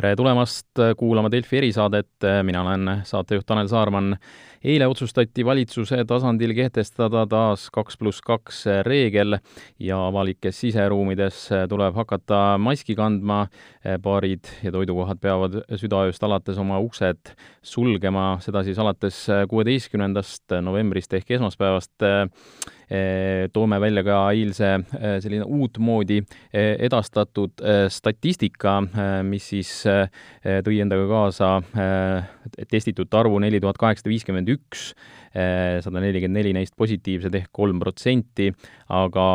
tere tulemast kuulama Delfi erisaadet, mina olen saatejuht Tanel Saarman. eile otsustati valitsuse tasandil kehtestada taas kaks pluss kaks reegel ja avalikes siseruumides tuleb hakata maski kandma. baarid ja toidukohad peavad südaööst alates oma uksed sulgema, seda siis alates kuueteistkümnendast novembrist ehk esmaspäevast toome välja ka eilse selline uutmoodi edastatud statistika, mis siis tõi endaga kaasa testitute arvu neli tuhat kaheksasada viiskümmend üks, sada nelikümmend neli neist positiivsed ehk kolm protsenti, aga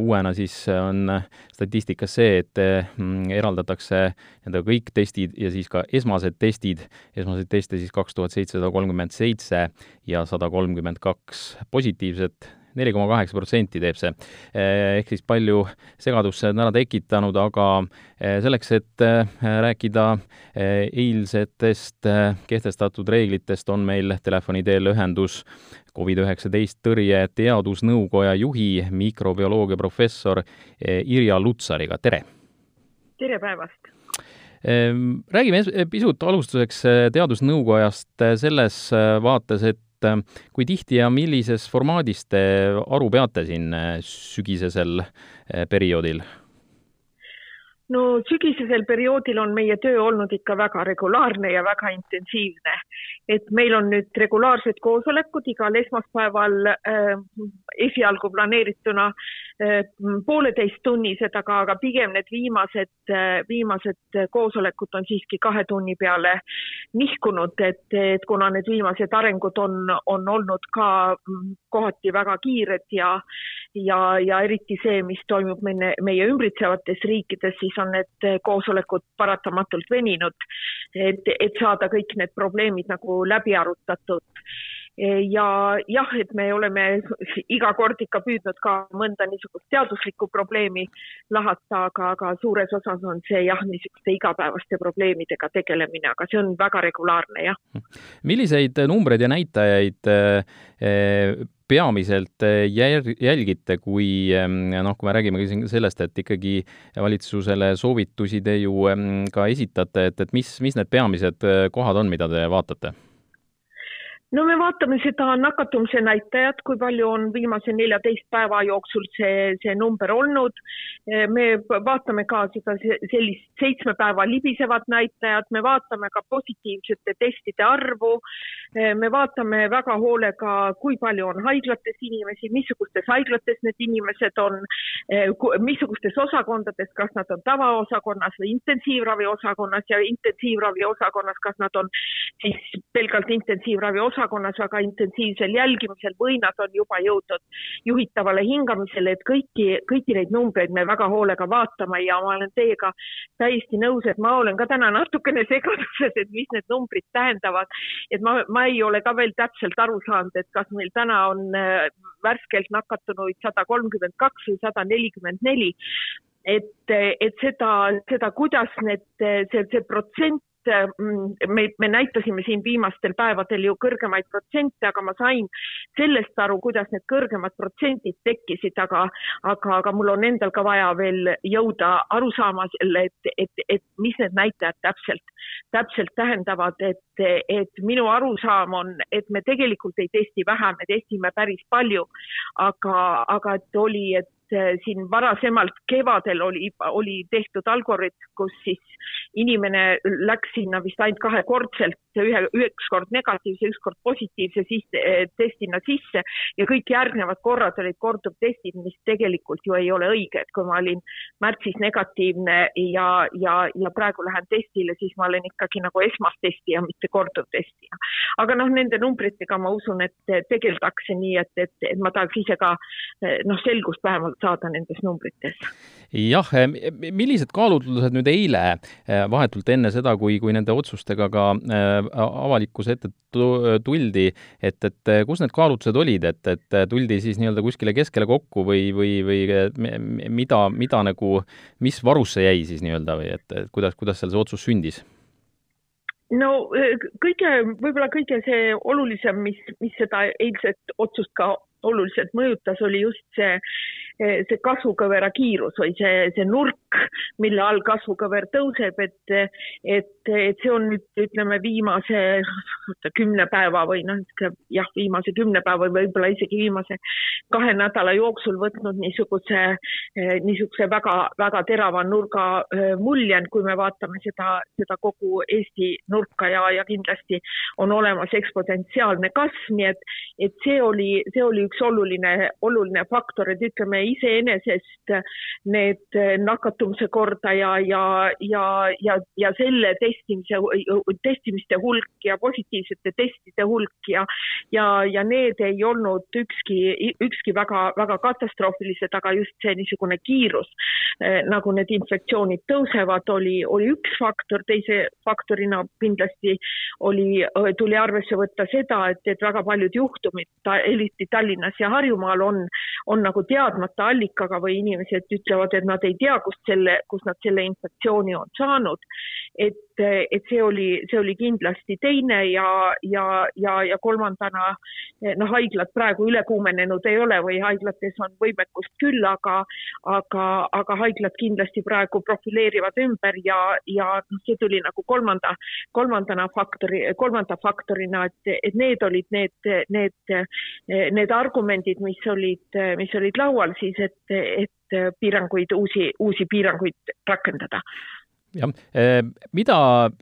uuena siis on statistikas see, et eraldatakse nii-öelda kõik testid ja siis ka esmased testid, esmaseid teste siis kaks tuhat seitsesada kolmkümmend seitse ja sada kolmkümmend kaks positiivset neli koma kaheksa protsenti teeb see. Eh, ehk siis palju segadust see on ära tekitanud, aga eh, selleks, et eh, rääkida eilsetest kehtestatud reeglitest, on meil telefoni teel ühendus Covid-19 tõrje teadusnõukoja juhi, mikrobioloogia professor Irja Lutsariga, tere! tere päevast! Räägime pisut alustuseks Teadusnõukojast selles vaates, et et äh, kui tihti ja millises formaadis te aru peate siin äh, sügisesel äh, perioodil? no sügisesel perioodil on meie töö olnud ikka väga regulaarne ja väga intensiivne. Et meil on nüüd regulaarsed koosolekud igal esmaspäeval äh, esialgu planeerituna äh, pooleteisttunnised, aga, aga pigem need viimased äh,, viimased koosolekud on siiski kahe tunni peale nihkunud, et, et kuna need viimased arengud on, on olnud ka mm, kohati väga kiired ja ja, ja eriti see, mis toimub meie, meie ümbritsevates riikides, siis on need koosolekud paratamatult veninud, et, et saada kõik need probleemid nagu läbi arutatud ja jah, et me oleme iga kord ikka püüdnud ka mõnda niisugust teaduslikku probleemi lahata, aga, aga suures osas on see jah, niisuguste igapäevaste probleemidega tegelemine, aga see on väga regulaarne, jah. milliseid numbreid ja näitajaid eh, peamiselt eh, jälgite, kui noh, kui me räägime sellest, et ikkagi valitsusele soovitusi te ju ka esitate, et, et mis, mis need peamised eh, kohad on, mida te vaatate? No me vaatame seda nakatumise näitajat, kui palju on viimase neljateist päeva jooksul see, see number olnud. me vaatame ka seda sellist seitsme päeva libisevat näitajat, me vaatame ka positiivsete testide arvu. me vaatame väga hoolega, kui palju on haiglates inimesi, missugustes haiglates need inimesed on, missugustes osakondades, kas nad on tavaosakonnas või intensiivravi osakonnas ja intensiivravi osakonnas, kas nad on siis pelgalt intensiivravi osakonnas väga intensiivsel jälgimisel või nad on juba jõudnud juhitavale hingamisele, et kõiki, kõiki neid numbreid me väga hoolega vaatame ja ma olen teiega täiesti nõus, et ma olen ka täna natukene segaduses, et mis need numbrid tähendavad. et ma, ma ei ole ka veel täpselt aru saanud, et kas meil täna on äh, värskelt nakatunuid sada kolmkümmend kaks või sada nelikümmend neli et, et seda, seda, kuidas need, see, see protsent Mm, me, me näitasime siin viimastel päevadel ju kõrgemaid protsente, aga ma sain sellest aru, kuidas need kõrgemad protsendid tekkisid, aga, aga, aga mul on endal ka vaja veel jõuda aru saama selle, et, et, et mis need näitajad täpselt, täpselt tähendavad, et, et minu arusaam on, et me tegelikult ei testi vähe, me testime päris palju, aga, aga et oli, et siin varasemalt kevadel oli, oli tehtud algoritm, kus siis inimene läks sinna vist ainult kahekordselt, ühe, üks kord negatiivse, üks kord positiivse siis, eh, testina sisse ja kõik järgnevad korrad olid korduvtestid, mis tegelikult ju ei ole õige, et kui ma olin märtsis negatiivne ja, ja, ja praegu lähen testile, siis ma olen ikkagi nagu esmastestija, mitte korduvtestija. aga noh, nende numbritega ma usun, et tegeldakse nii, et, et, et ma tahaks ise ka eh, noh, selgust vähemalt saada nendes numbrites. jah, eh, millised kaalutlused nüüd eile eh, vahetult enne seda, kui, kui nende otsustega ka eh, avalikkuse ette tuldi, et, et kus need kaalutlused olid, et, et tuldi siis nii-öelda kuskile keskele kokku või, või, või mida, mida nagu, mis varusse jäi siis nii-öelda või et, et kuidas, kuidas seal see otsus sündis? no kõige, võib-olla kõige see olulisem, mis, mis seda eilset otsust ka oluliselt mõjutas, oli just see see kasvukõvera kiirus või see, see nurk, mille all kasvukõver tõuseb, et, et, et see on nüüd ütleme viimase kümne päeva või noh, jah, viimase kümne päeva või võib-olla isegi viimase kahe nädala jooksul võtnud niisuguse, niisuguse väga-väga terava nurga mulje, kui me vaatame seda, seda kogu Eesti nurka ja, ja kindlasti on olemas eksponentsiaalne kasv, nii et, et see oli, see oli üks oluline, oluline faktor, et ütleme iseenesest need nakatumise kordaja ja, ja, ja, ja selle testimise, testimiste hulk ja positiivsete testide hulk ja, ja, ja need ei olnud ükski, ükski väga, väga katastroofilised, aga just see niisugune kiirus, nagu need infektsioonid tõusevad, oli, oli üks faktor, teise faktorina kindlasti oli, tuli arvesse võtta seda, et, et väga paljud juhtumid, eriti Tallinnas ja Harjumaal on, on nagu teadmata allikaga või inimesed ütlevad, et nad ei tea, kust selle, kust nad selle infektsiooni on saanud. et, et see oli, see oli kindlasti teine ja, ja, ja, ja kolmandana noh, haiglad praegu ülekuumenenud ei ole või haiglates on võimekust küll, aga, aga, aga haiglad kindlasti praegu profileerivad ümber ja, ja noh, see tuli nagu kolmanda, kolmandana faktori, kolmanda faktorina, et, et need olid need, need, need argumendid, mis olid, mis olid laual siis, et, et piiranguid, uusi, uusi piiranguid rakendada jah, eh, mida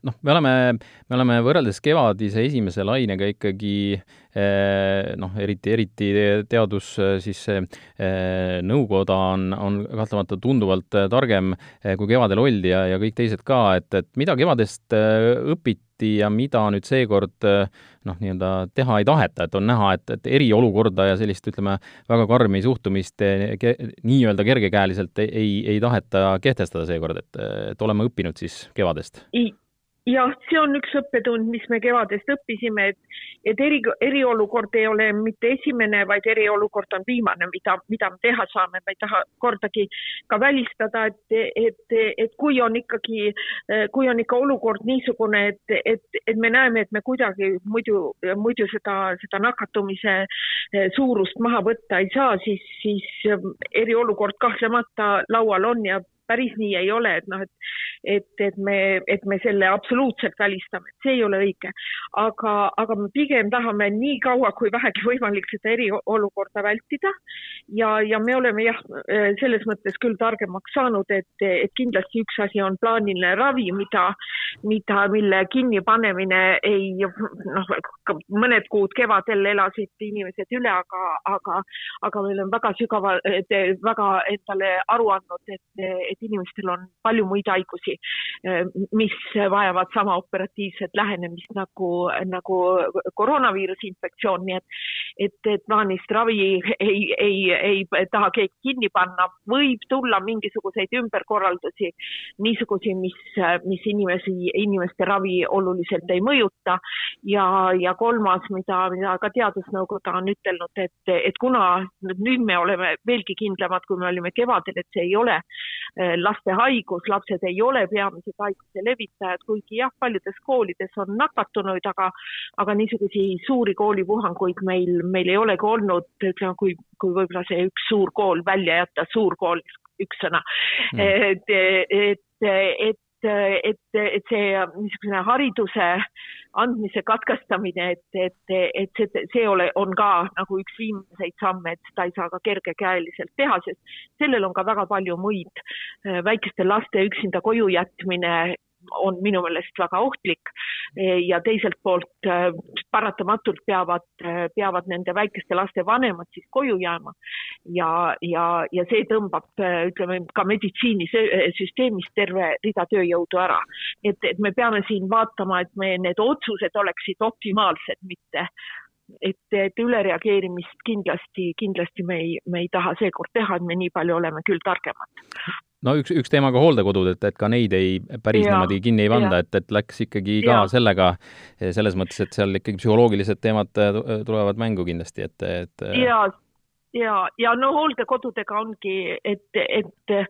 noh, me oleme, me oleme võrreldes kevadise esimese lainega ikkagi eh, noh, eriti, eriti teadus siis eh, nõukoda on, on kahtlemata tunduvalt targem, kui kevadel oldi ja, ja kõik teised ka, et, et mida kevadest õpiti tehti ja mida nüüd seekord noh, nii-öelda teha ei taheta, et on näha, et, et eriolukorda ja sellist, ütleme, väga karmi suhtumist ke, nii-öelda kergekäeliselt ei, ei, taheta kehtestada seekord, et, et oleme õppinud siis kevadest? Jah, see on üks õppetund, mis me kevadest õppisime, et, et eri, eriolukord ei ole mitte esimene, vaid eriolukord on viimane, mida, mida me teha saame, ma ei taha kordagi ka välistada, et, et, et kui on ikkagi, kui on ikka olukord niisugune, et, et, et me näeme, et me kuidagi muidu, muidu seda, seda nakatumise suurust maha võtta ei saa, siis, siis eriolukord kahtlemata laual on ja päris nii ei ole, et noh, et et, et me, et me selle absoluutselt välistame, see ei ole õige. aga, aga me pigem tahame nii kaua kui vähegi võimalik seda eriolukorda vältida ja, ja me oleme jah, selles mõttes küll targemaks saanud, et, et kindlasti üks asi on plaaniline ravi, mida, mida, mille kinnipanemine ei noh, mõned kuud kevadel elasid inimesed üle, aga, aga, aga meil on väga sügava, väga endale aru andnud, et, et inimestel on palju muid haigusi haigusi, eh, mis vajavad sama operatiivset lähenemist nagu, nagu koroonaviiruse infektsioon, nii et, et, et plaanist ravi ei, ei, ei taha keegi kinni panna, võib tulla mingisuguseid ümberkorraldusi, niisugusi, mis, mis inimesi, inimeste ravi oluliselt ei mõjuta. Ja, ja kolmas, mida, mida ka Teadusnõukoda on ütelnud, et, et kuna nüüd me oleme veelgi kindlamad, kui me olime kevadel, et see ei ole eh, laste haigus, lapsed ei ole ole peamised haiguse levitajad, kuigi jah, paljudes koolides on nakatunuid, aga, aga niisuguseid suuri koolipuhanguid meil, meil ei olegi olnud, ütleme, kui, kui võib-olla see üks suur kool välja jätta, suurkool, üks sõna mm., et, et, et et, et see niisugune hariduse andmise katkestamine, et, et, et see, see ole, on ka nagu üks viimaseid samme, et seda ei saa ka kergekäeliselt teha, sest sellel on ka väga palju muid väikeste laste üksinda koju jätmine on minu meelest väga ohtlik. Ja teiselt poolt äh, paratamatult peavad, äh, peavad nende väikeste laste vanemad siis koju jääma. Ja, ja, ja see tõmbab, äh, ütleme ka meditsiinisüsteemist terve rida tööjõudu ära. et, et me peame siin vaatama, et me need otsused oleksid optimaalsed, mitte et, et ülereageerimist kindlasti, kindlasti me ei, me ei taha seekord teha, et me nii palju oleme küll targemad no üks, üks teema ka hooldekodud, et, et ka neid ei, päris ja, niimoodi kinni ei panda, et, et läks ikkagi ka ja. sellega, selles mõttes, et seal ikkagi psühholoogilised teemad tulevad mängu kindlasti, et, et ja, ja, ja no hooldekodudega ongi, et, et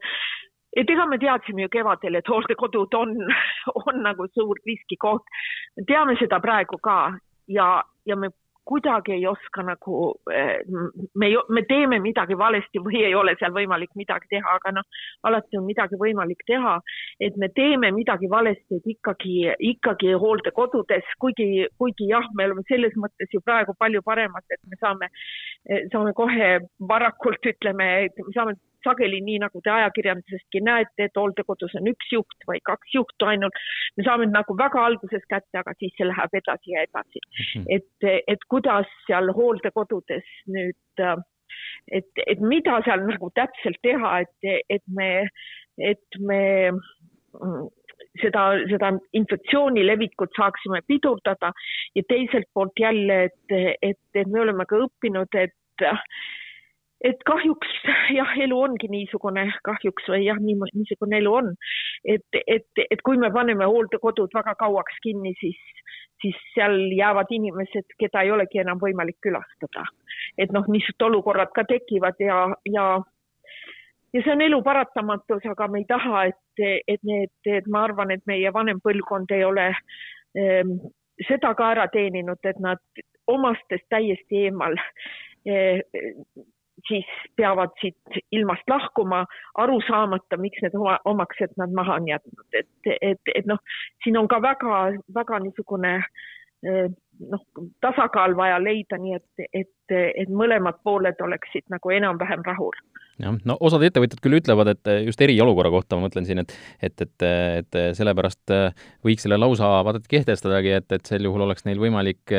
et ega me teadsime ju kevadel, et hooldekodud on, on nagu suur riskikoht. me teame seda praegu ka. Ja, ja me kuidagi ei oska nagu, eh, me, me teeme midagi valesti või ei ole seal võimalik midagi teha, aga noh, alati on midagi võimalik teha, et me teeme midagi valesti, et ikkagi, ikkagi hooldekodudes, kuigi, kuigi jah, me oleme selles mõttes ju praegu palju paremad, et me saame, eh, saame kohe varakult ütleme, et me saame sageli nii, nagu te ajakirjandusestki näete, et hooldekodus on üks juht või kaks juhtu ainult. me saame nagu väga alguses kätte, aga siis see läheb edasi ja edasi mm. -hmm. et, et kuidas seal hooldekodudes nüüd, et, et mida seal nagu täpselt teha, et, et me, et me seda, seda infektsiooni levikut saaksime pidurdada ja teiselt poolt jälle, et, et, et me oleme ka õppinud, et et kahjuks jah, elu ongi niisugune, kahjuks või jah, niisugune elu on. et, et, et kui me paneme hooldekodud väga kauaks kinni, siis, siis seal jäävad inimesed, keda ei olegi enam võimalik külastada. et noh, niisugused olukorrad ka tekivad ja, ja ja see on elu paratamatus, aga me ei taha, et, et need, et ma arvan, et meie vanem põlvkond ei ole ähm, seda ka ära teeninud, et nad omastest täiesti eemal äh, siis peavad siit ilmast lahkuma, aru saamata, miks need oma, omaksed nad maha on jätnud, et, et, et noh, siin on ka väga-väga niisugune eh, noh, tasakaal vaja leida, nii et, et, et mõlemad pooled oleksid nagu enam-vähem rahul jah, no osad ettevõtjad küll ütlevad, et just eriolukorra kohta ma mõtlen siin, et et, et, et sellepärast võiks selle lausa vaata et kehtestadagi, et, et sel juhul oleks neil võimalik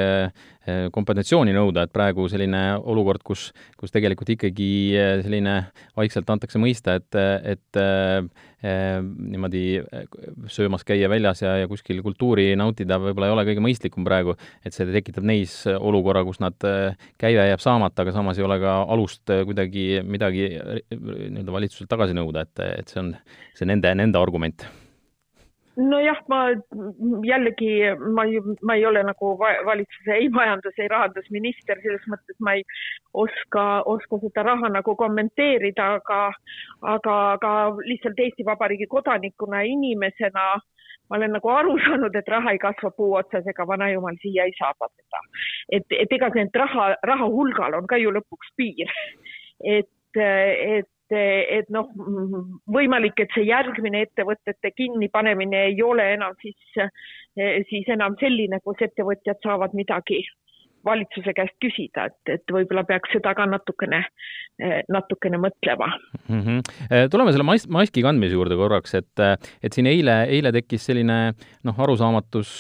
kompensatsiooni nõuda, et praegu selline olukord, kus, kus tegelikult ikkagi selline vaikselt antakse mõista, et, et niimoodi söömas käia väljas ja, ja kuskil kultuuri nautida võib-olla ei ole kõige mõistlikum praegu, et see tekitab neis olukorra, kus nad, käive jääb saamata, aga samas ei ole ka alust kuidagi midagi nii-öelda valitsuselt tagasi nõuda, et, et see on see nende, nende argument nojah, ma jällegi, ma ei, ma ei ole nagu valitsuse ei majandus, ei rahandusminister, selles mõttes ma ei oska, oska seda raha nagu kommenteerida, aga, aga, aga lihtsalt Eesti Vabariigi kodanikuna ja inimesena ma olen nagu aru saanud, et raha ei kasva puu otsas, ega vanajumal siia ei saada seda. et, et ega see raha, raha hulgal on ka ju lõpuks piir. et et, et noh, võimalik, et see järgmine ettevõtete kinnipanemine ei ole enam siis, siis enam selline, kus ettevõtjad saavad midagi valitsuse käest küsida, et, et võib-olla peaks seda ka natukene, natukene mõtlema mm. -hmm. tuleme selle mas-, maski kandmise juurde korraks, et, et siin eile, eile tekkis selline noh, arusaamatus,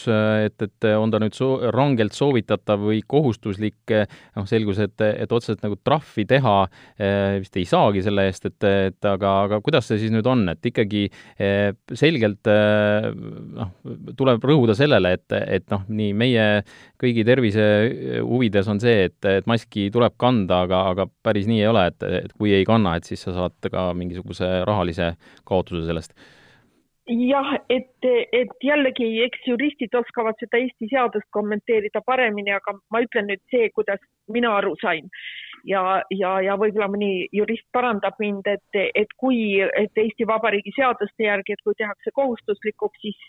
et, et on ta nüüd soo-, rangelt soovitatav või kohustuslik, noh, selgus, et, et otseselt nagu trahvi teha vist ei saagi selle eest, et, et aga, aga kuidas see siis nüüd on, et ikkagi selgelt noh, tuleb rõhuda sellele, et, et noh, nii meie kõigi tervise huvides on see, et, et maski tuleb kanda, aga, aga päris nii ei ole, et, et kui ei kanna, et siis sa saad ka mingisuguse rahalise kaotuse sellest. Jah, et, et jällegi, eks juristid oskavad seda Eesti seadust kommenteerida paremini, aga ma ütlen nüüd see, kuidas mina aru sain ja, ja, ja võib-olla mõni jurist parandab mind, et, et kui, et Eesti Vabariigi seaduste järgi, et kui tehakse kohustuslikuks, siis,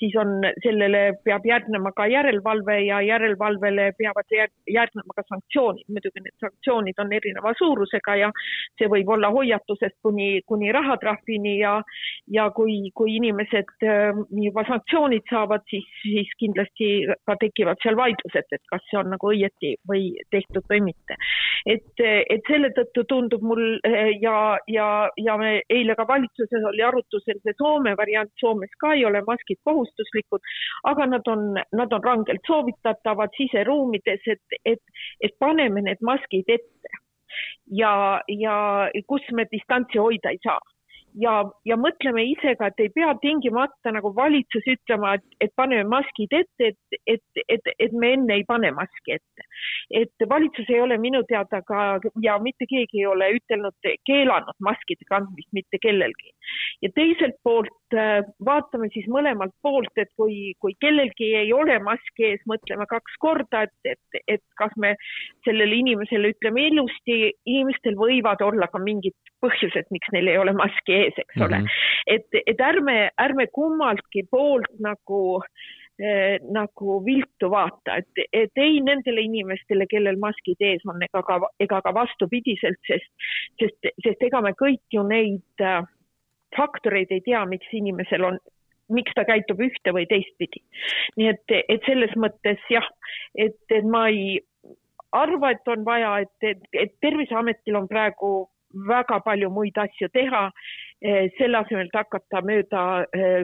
siis on, sellele peab järgnema ka järelevalve ja järelevalvele peavad järgnema ka sanktsioonid. muidugi need sanktsioonid on erineva suurusega ja see võib olla hoiatusest kuni, kuni rahatrahvini ja, ja kui, kui inimesed ähm, juba sanktsioonid saavad, siis, siis kindlasti ka tekivad seal vaidlused, et kas see on nagu õieti või tehtud või mitte et, et selle tõttu tundub mul eh, ja, ja, ja me eile ka valitsuses oli arutusel see Soome variant, Soomes ka ei ole maskid kohustuslikud, aga nad on, nad on rangelt soovitatavad siseruumides, et, et, et paneme need maskid ette. Ja, ja kus me distantsi hoida ei saa ja, ja mõtleme ise ka, et ei pea tingimata nagu valitsus ütlema, et, et paneme maskid ette, et, et, et, et me enne ei pane maski ette. et valitsus ei ole minu teada ka ja mitte keegi ei ole ütelnud, keelanud maskide kandmist mitte kellelgi. Ja teiselt poolt äh, vaatame siis mõlemalt poolt, et kui, kui kellelgi ei ole maski ees, mõtleme kaks korda, et, et, et kas me sellele inimesele ütleme ilusti, inimestel võivad olla ka mingid põhjused, miks neil ei ole maski ees, eks ole mm. -hmm. et, et ärme, ärme kummaltki poolt nagu eh, nagu viltu vaata, et, et ei nendele inimestele, kellel maskid ees on, ega ka, ega ka vastupidiselt, sest, sest, sest ega me kõik ju neid äh, faktoreid ei tea, miks inimesel on miks ta käitub ühte või teistpidi. nii et, et selles mõttes jah, et, et ma ei arva, et on vaja, et, et, et Terviseametil on praegu väga palju muid asju teha, eh, selle asemel, et hakata mööda eh,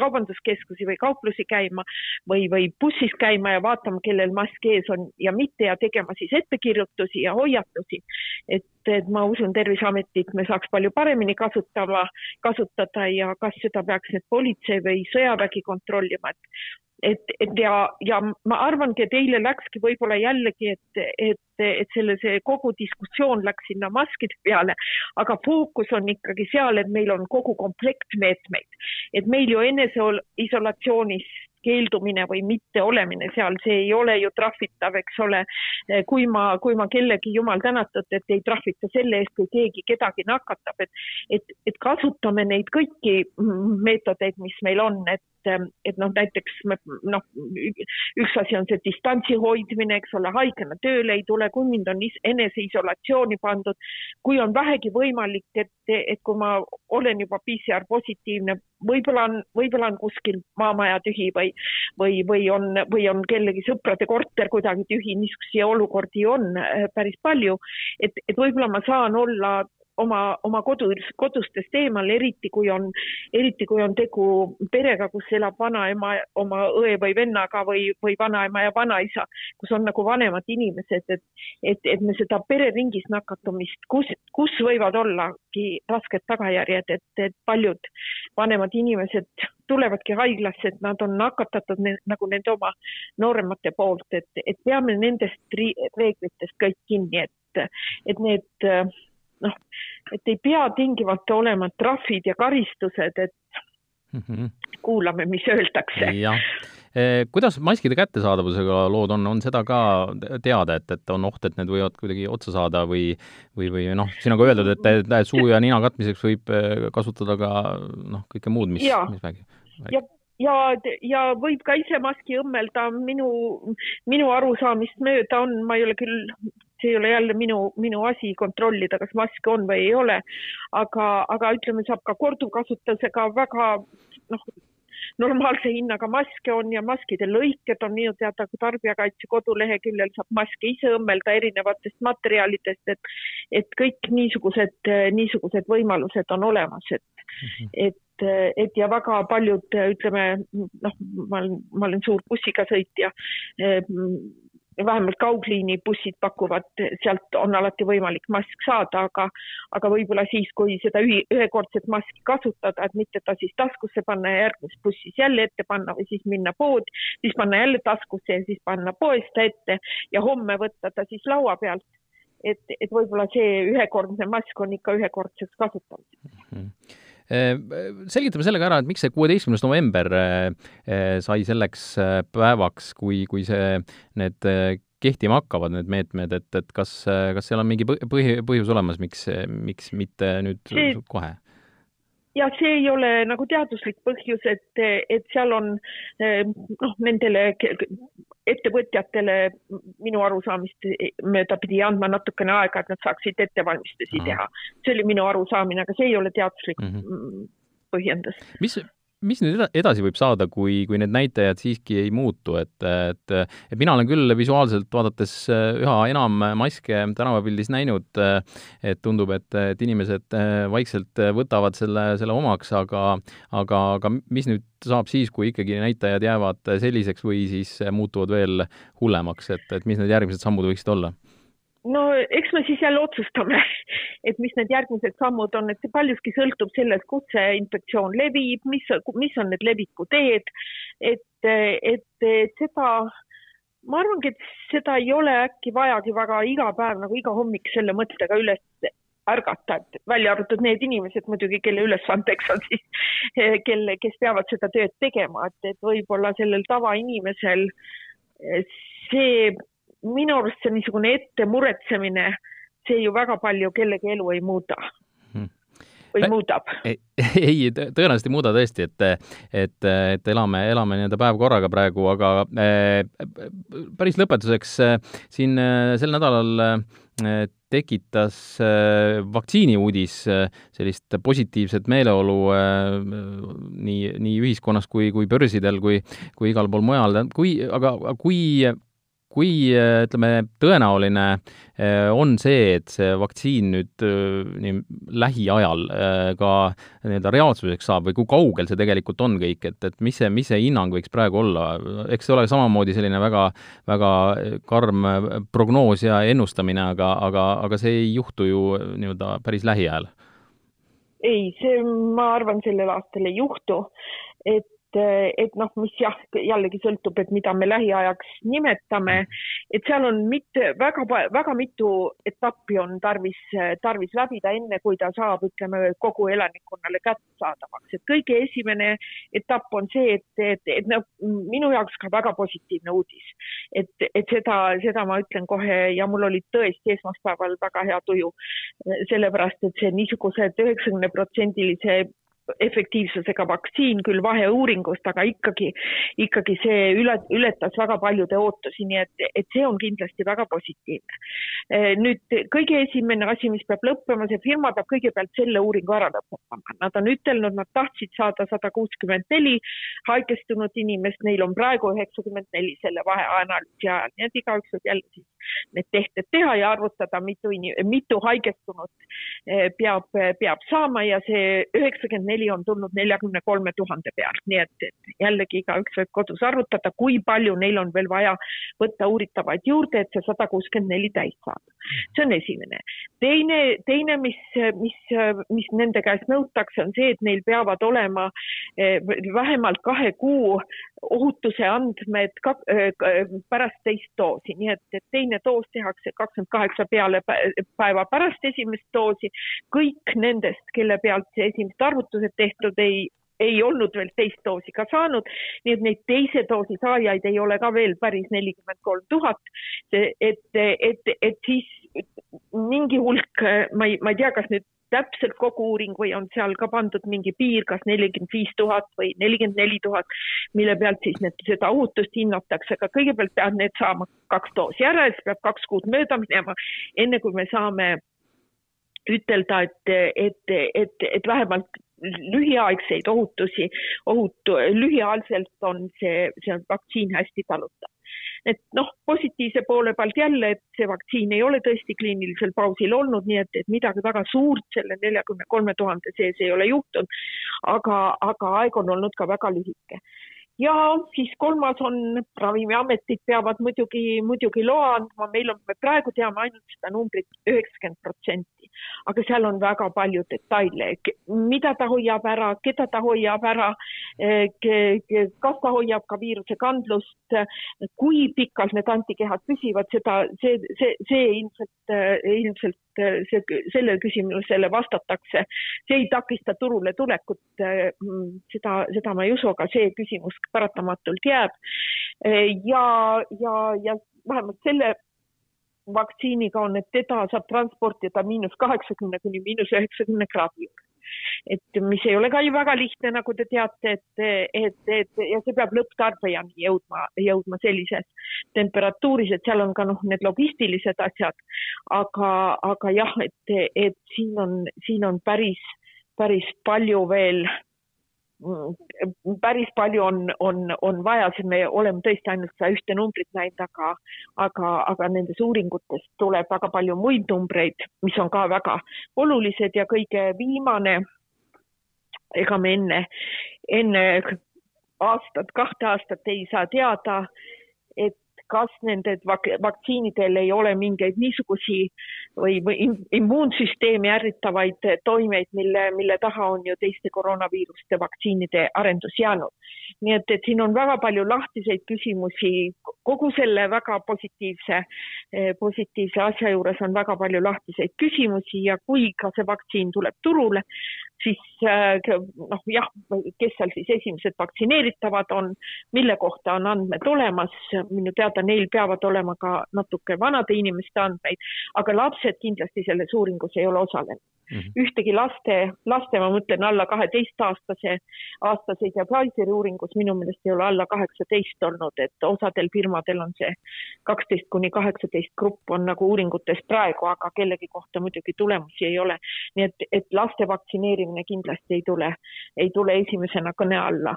kaubanduskeskusi või kauplusi käima või, või bussis käima ja vaatama, kellel mask ees on ja mitte ja tegema siis ettekirjutusi ja hoiatusi. et, et ma usun Terviseametit me saaks palju paremini kasutama, kasutada ja kas seda peaks nüüd politsei või sõjavägi kontrollima, et et, et ja, ja ma arvangi, et eile läkski võib-olla jällegi, et, et, et selle, see kogu diskussioon läks sinna maskide peale, aga fookus on ikkagi seal, et meil on kogu komplekt meetmeid, et meil ju eneseisolatsioonis keeldumine või mitteolemine seal, see ei ole ju trahvitav, eks ole. kui ma, kui ma kellegi, jumal tänatud, et ei trahvita selle eest, kui keegi kedagi nakatab, et, et, et kasutame neid kõiki meetodeid, mis meil on, et et noh, näiteks noh, üks asi on see distantsi hoidmine, eks ole, haigena tööle ei tule, kui mind on eneseisolatsiooni pandud, kui on vähegi võimalik, et, et kui ma olen juba PCR positiivne, võib-olla on, võib-olla on kuskil maamaja tühi või või, või on, või on kellegi sõprade korter kuidagi tühi, niisuguseid olukordi on äh, päris palju. et, et võib-olla ma saan olla oma, oma kodus, kodustest eemal, eriti kui on, eriti kui on tegu perega, kus elab vanaema oma õe või vennaga või, või vanaema ja vanaisa, kus on nagu vanemad inimesed, et, et, et me seda pereringis nakatumist, kus, kus võivad ollagi rasked tagajärjed, et, et paljud vanemad inimesed tulevadki haiglasse, et nad on nakatatud ne, nagu nende oma nooremate poolt, et, et peame nendest reeglitest kõik kinni, et, et need noh, et ei pea tingimata olema trahvid ja karistused, et mm -hmm. kuulame, mis öeldakse. jah, e, kuidas maskide kättesaadavusega lood on, on seda ka teada, et, et on oht, et need võivad kuidagi otsa saada või, või, või noh, siin on ka öeldud, et suu ja nina katmiseks võib e, kasutada ka noh, kõike muud, mis, mis vägi. ja, ja, ja võib ka ise maski õmmelda, minu, minu arusaamist mööda on, ma ei ole küll see ei ole jälle minu, minu asi kontrollida, kas maske on või ei ole. aga, aga ütleme, saab ka korduvkasutusega väga noh, normaalse hinnaga maske on ja maskide lõiked on minu teada Tarbijakaitse koduleheküljel saab maske ise õmmelda erinevatest materjalidest, et, et kõik niisugused, niisugused võimalused on olemas, et mm, -hmm. et, et ja väga paljud, ütleme noh, ma olen, ma olen suur bussiga sõitja vähemalt kaugliini bussid pakuvad, sealt on alati võimalik mask saada, aga, aga võib-olla siis, kui seda ühi, ühekordset maski kasutada, et mitte ta siis taskusse panna ja järgmises bussis jälle ette panna või siis minna poodi, siis panna jälle taskusse ja siis panna poest ette ja homme võtta ta siis laua pealt. et, et võib-olla see ühekordne mask on ikka ühekordseks kasutamiseks mm. -hmm selgitame selle ka ära, et miks see kuueteistkümnes november äh, äh, sai selleks päevaks, kui, kui see, need kehtima hakkavad, need meetmed, et, et kas, kas seal on mingi põhi, põhjus olemas, miks, miks mitte nüüd see, kohe? Ja see ei ole nagu teaduslik põhjus, et, et seal on noh, nendele ettevõtjatele minu arusaamist mööda pidi andma natukene aega, et nad saaksid ettevalmistusi teha. see oli minu arusaamine, aga see ei ole teaduslik mm -hmm. põhjendus. mis, mis nüüd edasi võib saada, kui, kui need näitajad siiski ei muutu, et, et et mina olen küll visuaalselt vaadates üha enam maske tänavapildis näinud, et tundub, et, et inimesed vaikselt võtavad selle, selle omaks, aga aga, aga mis nüüd saab siis, kui ikkagi näitajad jäävad selliseks või siis muutuvad veel hullemaks, et, et mis need järgmised sammud võiksid olla? No eks me siis jälle otsustame, et mis need järgmised sammud on, et see paljuski sõltub sellest, kus see infektsioon levib, mis, mis on need levikuteed, et, et, et seda, ma arvangi, et seda ei ole äkki vajagi väga iga päev nagu iga hommik selle mõttega üles ärgata, et välja arvatud need inimesed muidugi, kelle ülesandeks on siis, kelle, kes peavad seda tööd tegema, et, et võib-olla sellel tavainimesel see minu arust see niisugune ette muretsemine, see ju väga palju kellegi elu ei muuda hmm. või muudab? ei, tõenäoliselt ei muuda tõesti, et, et, et elame, elame nii-öelda päev korraga praegu, aga päris lõpetuseks siin sel nädalal tekitas vaktsiini uudis sellist positiivset meeleolu nii, nii ühiskonnas kui, kui börsidel kui, kui igal pool mujal, kui, aga kui kui ütleme, tõenäoline eh, on see, et see vaktsiin nüüd eh, nii lähiajal ka nii-öelda reaalsuseks saab või kui kaugel see tegelikult on kõik, et, et mis see, mis see hinnang võiks praegu olla, eks see ole samamoodi selline väga, väga karm prognoos ja ennustamine, aga, aga, aga see ei juhtu ju nii-öelda päris lähiajal? ei, see, ma arvan, sellel aastal ei juhtu, et et, noh, mis jah, jällegi sõltub, et mida me lähiajaks nimetame, et seal on mitte väga, väga mitu etappi on tarvis, tarvis läbida, enne kui ta saab, ütleme, kogu elanikkonnale kättesaadavaks, et kõige esimene etapp on see, et, et, et noh, minu jaoks ka väga positiivne uudis, et, et seda, seda ma ütlen kohe ja mul oli tõesti esmaspäeval väga hea tuju, sellepärast et see niisugused üheksakümne protsendilise efektiivsusega vaktsiin, küll vaheuuringust, aga ikkagi, ikkagi see üle, ületas väga paljude ootusi, nii et, et see on kindlasti väga positiivne. Eh, nüüd kõige esimene asi, mis peab lõppema, see firma peab kõigepealt selle uuringu ära lõpetama. Nad on ütelnud, nad tahtsid saada sada kuuskümmend neli haigestunud inimest, neil on praegu üheksakümmend neli selle vaheanalüüsi ajal, nii et igaüks võib jälle siis need tehted teha ja arvutada, mitu, mitu haigestunut eh, peab, peab saama ja see üheksakümmend neli on tulnud neljakümne kolme tuhande pealt, nii et, et jällegi igaüks võib kodus arvutada, kui palju neil on veel vaja võtta uuritavaid juurde, et see sada kuuskümmend neli täis saada. see on esimene. teine, teine, mis, mis, mis nende käest nõutakse, on see, et neil peavad olema eh, vähemalt kahe kuu ohutuse andmed ka, pärast teist doosi, nii et, et teine doos tehakse kakskümmend kaheksa peale päeva pärast esimest doosi. kõik nendest, kelle pealt esimesed arvutused tehtud, ei, ei olnud veel teist doosi ka saanud, nii et neid teise doosi saajaid ei ole ka veel päris nelikümmend kolm tuhat. et, et, et siis mingi hulk, ma ei, ma ei tea, kas nüüd täpselt kogu uuring või on seal ka pandud mingi piir, kas nelikümmend viis tuhat või nelikümmend neli tuhat, mille pealt siis need, seda ohutust hinnatakse, aga kõigepealt peavad need saama kaks doosi ära ja siis peab kaks kuud mööda minema, enne kui me saame ütelda, et, et, et, et vähemalt lühiaegseid ohutusi, ohutu, lühiajaliselt on see, see vaktsiin hästi talutav. Et noh, positiivse poole pealt jälle, et see vaktsiin ei ole tõesti kliinilisel pausil olnud, nii et, et midagi väga suurt selle neljakümne kolme tuhande sees ei ole juhtunud. aga, aga aeg on olnud ka väga lühike ja siis kolmas on, Ravimiametid peavad muidugi, muidugi loa andma, meil on, me praegu teame ainult seda numbrit üheksakümmend protsenti, aga seal on väga palju detaile, mida ta hoiab ära, keda ta hoiab ära, kas ta hoiab ka viirusekandlust, kui pikalt need antikehad püsivad, seda, see, see, see ilmselt, ilmselt see, sellele küsimusele vastatakse. see ei takista turule tulekut, seda, seda ma ei usu, aga see küsimus paratamatult jääb. ja, ja, ja vähemalt selle vaktsiiniga on, et teda saab transportida miinus kaheksakümne kuni miinus üheksakümne kraadi juurde et mis ei ole ka ju väga lihtne, nagu te teate, et, et, et ja see peab lõpptarbijani jõudma, jõudma sellises temperatuuris, et seal on ka noh, need logistilised asjad. aga, aga jah, et, et siin on, siin on päris, päris palju veel päris palju on, on, on vaja, sest me oleme tõesti ainult seda ühte numbrit näinud, aga, aga, aga nendes uuringutes tuleb väga palju muid numbreid, mis on ka väga olulised ja kõige viimane, ega me enne, enne aastat, kahte aastat ei saa teada, et kas nende vaktsiinidel ei ole mingeid niisugusi või, või immuunsüsteemi ärritavaid toimeid, mille, mille taha on ju teiste koroonaviiruste vaktsiinide arendus jäänud. nii et, et siin on väga palju lahtiseid küsimusi, kogu selle väga positiivse, positiivse asja juures on väga palju lahtiseid küsimusi ja kui ka see vaktsiin tuleb turule, siis äh, noh, jah, kes seal siis esimesed vaktsineeritavad on, mille kohta on andmed olemas, minu teada neil peavad olema ka natuke vanade inimeste andmeid, aga lapsed kindlasti selles uuringus ei ole osalenud mm. -hmm. ühtegi laste, laste, ma mõtlen alla kaheteistaastase, aastaseid ja Pfizeri uuringus minu meelest ei ole alla kaheksateist olnud, et osadel firmadel on see kaksteist kuni kaheksateist grupp on nagu uuringutes praegu, aga kellegi kohta muidugi tulemusi ei ole. nii et, et laste vaktsineerimine kindlasti ei tule, ei tule esimesena kõne alla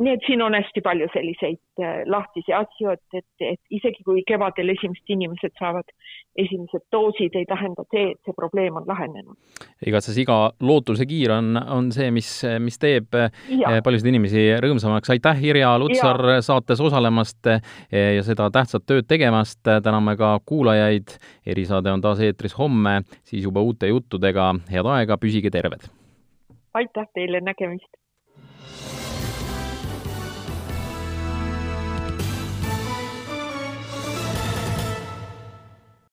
nii et siin on hästi palju selliseid äh, lahtisi asju, et, et, et isegi kui kevadel esimesed inimesed saavad esimesed doosid, ei tähenda see, et see probleem on lahenenud. igatahes iga lootusekiir on, on see, mis, mis teeb ja. Äh, paljusid inimesi rõõmsamaks. aitäh, Irja Lutsar, saates osalemast äh, ja seda tähtsat tööd tegemast. täname ka kuulajaid. erisaade on taas eetris homme, siis juba uute juttudega. head aega, püsige terved! aitäh teile, nägemist!